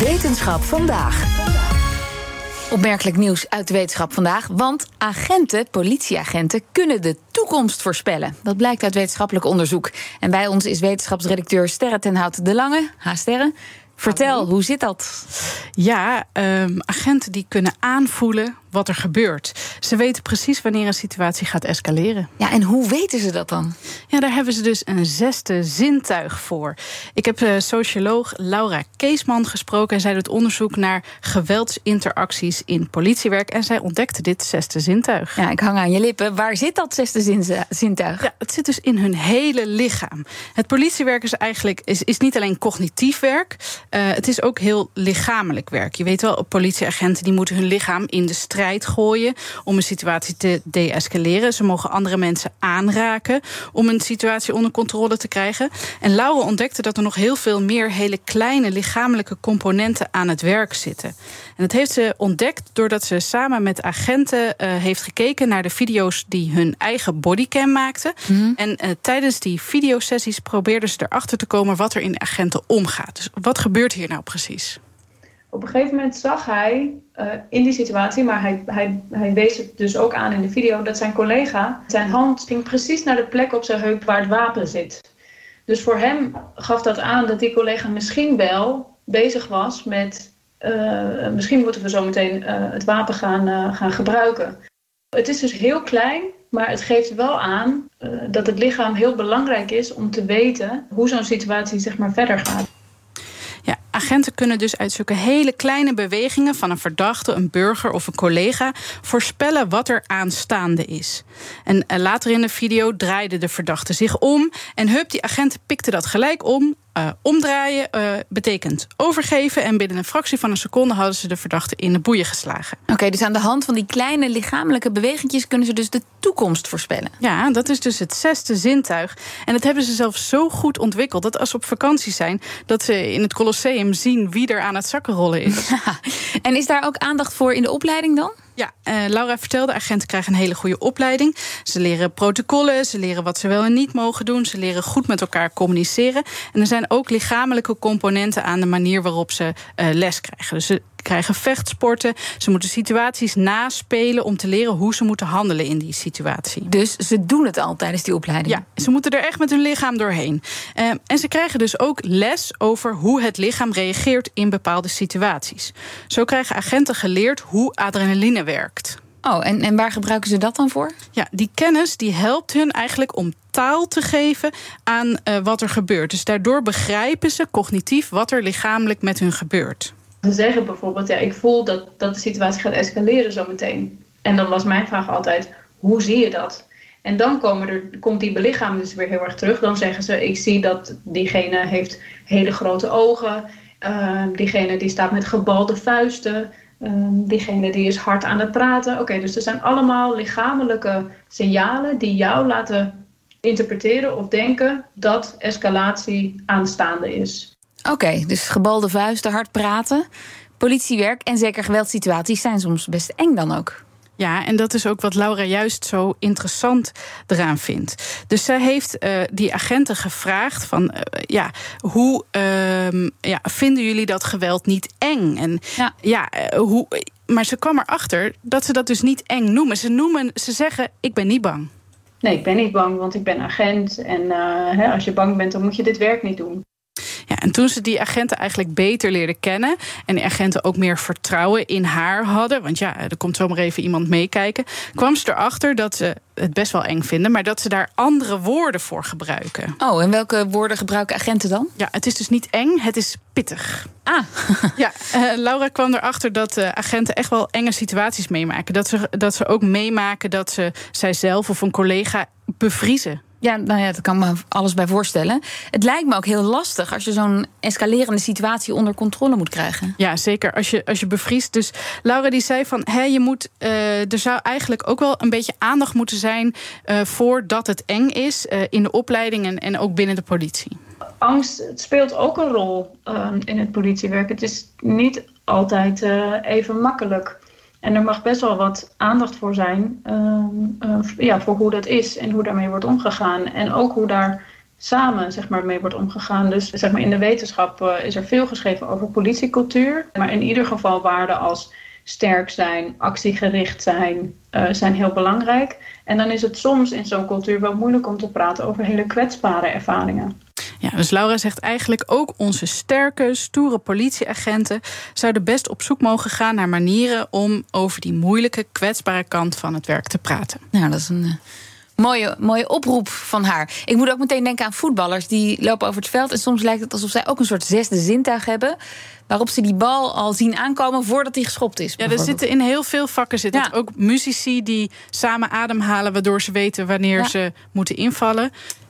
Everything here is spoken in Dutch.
Wetenschap vandaag. Opmerkelijk nieuws uit de wetenschap vandaag. Want agenten, politieagenten, kunnen de toekomst voorspellen. Dat blijkt uit wetenschappelijk onderzoek. En bij ons is wetenschapsredacteur Sterre ten Hout de Lange. Ha, Sterre. Vertel, hoe zit dat? Ja, um, agenten die kunnen aanvoelen wat er gebeurt. Ze weten precies wanneer een situatie gaat escaleren. Ja, en hoe weten ze dat dan? Ja, daar hebben ze dus een zesde zintuig voor. Ik heb uh, socioloog Laura Keesman gesproken en zij doet onderzoek naar geweldsinteracties in politiewerk. En zij ontdekte dit zesde zintuig. Ja, ik hang aan je lippen. Waar zit dat zesde zintuig? Ja, het zit dus in hun hele lichaam. Het politiewerk is eigenlijk is, is niet alleen cognitief werk, uh, het is ook heel lichamelijk werk. Je weet wel, politieagenten die moeten hun lichaam in de strijd gooien om een situatie te deescaleren. Ze mogen andere mensen aanraken om een situatie onder controle te krijgen. En Laura ontdekte dat er nog heel veel meer hele kleine lichamelijke componenten aan het werk zitten. En dat heeft ze ontdekt doordat ze samen met agenten uh, heeft gekeken naar de video's die hun eigen bodycam maakten. Mm En uh, tijdens die videosessies probeerden ze erachter te komen wat er in agenten omgaat. Dus wat gebeurt hier nou precies? Op een gegeven moment zag hij uh, in die situatie, maar hij, hij, hij wees het dus ook aan in de video, dat zijn collega, zijn hand ging precies naar de plek op zijn heup waar het wapen zit. Dus voor hem gaf dat aan dat die collega misschien wel bezig was met, uh, misschien moeten we zo meteen uh, het wapen gaan, gaan gebruiken. Het is dus heel klein, maar het geeft wel aan dat het lichaam heel belangrijk is om te weten hoe zo'n situatie zeg maar verder gaat. Agenten kunnen dus uit zulke hele kleine bewegingen van een verdachte, een burger of een collega voorspellen wat er aanstaande is. En eh, later in de video draaide de verdachte zich om en hup, die agenten pikten dat gelijk om uh, omdraaien uh, betekent overgeven. En binnen een fractie van een seconde hadden ze de verdachte in de boeien geslagen. Oké, okay, dus aan de hand van die kleine lichamelijke bewegingjes kunnen ze dus de toekomst voorspellen. Ja, dat is dus het zesde zintuig. En dat hebben ze zelfs zo goed ontwikkeld dat als ze op vakantie zijn, dat ze in het Colosseum zien wie er aan het zakkenrollen is. en is daar ook aandacht voor in de opleiding dan? Ja, uh, Laura vertelde, agenten krijgen een hele goede opleiding. Ze leren protocollen, ze leren wat ze wel en niet mogen doen. Ze leren goed met elkaar communiceren. En er zijn ook lichamelijke componenten aan de manier waarop ze uh, les krijgen. Dus ze krijgen vechtsporten. Ze moeten situaties naspelen om te leren hoe ze moeten handelen in die situatie. Dus ze doen het al tijdens die opleiding? Ja, ze moeten er echt met hun lichaam doorheen. Uh, en ze krijgen dus ook les over hoe het lichaam reageert in bepaalde situaties. Zo krijgen agenten geleerd hoe adrenaline werkt. Oh, en, en waar gebruiken ze dat dan voor? Ja, die kennis die helpt hun eigenlijk om taal te geven aan uh, wat er gebeurt. Dus daardoor begrijpen ze cognitief wat er lichamelijk met hun gebeurt. Ze zeggen bijvoorbeeld, ja, ik voel dat, dat de situatie gaat escaleren zometeen. En dan was mijn vraag altijd, hoe zie je dat? En dan komen er, komt die belichaming dus weer heel erg terug. Dan zeggen ze, ik zie dat diegene heeft hele grote ogen. Uh, diegene die staat met gebalde vuisten. Uh, diegene die is hard aan het praten. Oké, dus er zijn allemaal lichamelijke signalen die jou laten interpreteren of denken dat escalatie aanstaande is. Oké, okay, dus gebalde vuisten, hard praten. Politiewerk en zeker geweldsituaties zijn soms best eng dan ook. Ja, en dat is ook wat Laura juist zo interessant eraan vindt. Dus zij heeft uh, die agenten gevraagd van, uh, ja, hoe uh, ja, vinden jullie dat geweld niet eng? En ja, ja hoe, maar ze kwam erachter dat ze dat dus niet eng noemen. Ze noemen, ze zeggen, ik ben niet bang. Nee, ik ben niet bang, want ik ben agent. En hè, als je bang bent, dan moet je dit werk niet doen. Ja, en toen ze die agenten eigenlijk beter leerden kennen... en die agenten ook meer vertrouwen in haar hadden... want ja, er komt zomaar even iemand meekijken... kwam ze erachter dat ze het best wel eng vinden... maar dat ze daar andere woorden voor gebruiken. Oh, en welke woorden gebruiken agenten dan? Ja, het is dus niet eng, het is pittig. Ah. ja, uh, Laura kwam erachter dat uh, agenten echt wel enge situaties meemaken. Dat ze, dat ze ook meemaken dat ze zijzelf of een collega bevriezen. Ja, nou ja, dat kan me alles bij voorstellen. Het lijkt me ook heel lastig als je zo'n escalerende situatie onder controle moet krijgen. Ja, zeker. Als je, als je bevriest. Dus Laura die zei van, hé, je moet, uh, er zou eigenlijk ook wel een beetje aandacht moeten zijn uh, voordat het eng is uh, in de opleiding en, en ook binnen de politie. Angst speelt ook een rol in het politiewerk. Het is niet altijd even makkelijk. En er mag best wel wat aandacht voor zijn, uh, uh, ja, voor hoe dat is en hoe daarmee wordt omgegaan. En ook hoe daar samen zeg maar, mee wordt omgegaan. Dus zeg maar, in de wetenschap uh, is er veel geschreven over politiecultuur. Maar in ieder geval waarden als sterk zijn, actiegericht zijn, uh, zijn heel belangrijk. En dan is het soms in zo'n cultuur wel moeilijk om te praten over hele kwetsbare ervaringen. Ja, dus Laura zegt eigenlijk ook onze sterke, stoere politieagenten zouden best op zoek mogen gaan naar manieren om over die moeilijke, kwetsbare kant van het werk te praten. Nou, dat is een. Uh mooie, mooie oproep van haar. Ik moet ook meteen denken aan voetballers die lopen over het veld. En soms lijkt het alsof zij ook een soort zesde zintuig hebben. Waarop ze die bal al zien aankomen voordat die geschopt is. Ja, er zitten in heel veel vakken zitten ja. ook muzici die samen ademhalen, waardoor ze weten wanneer ja. ze moeten invallen.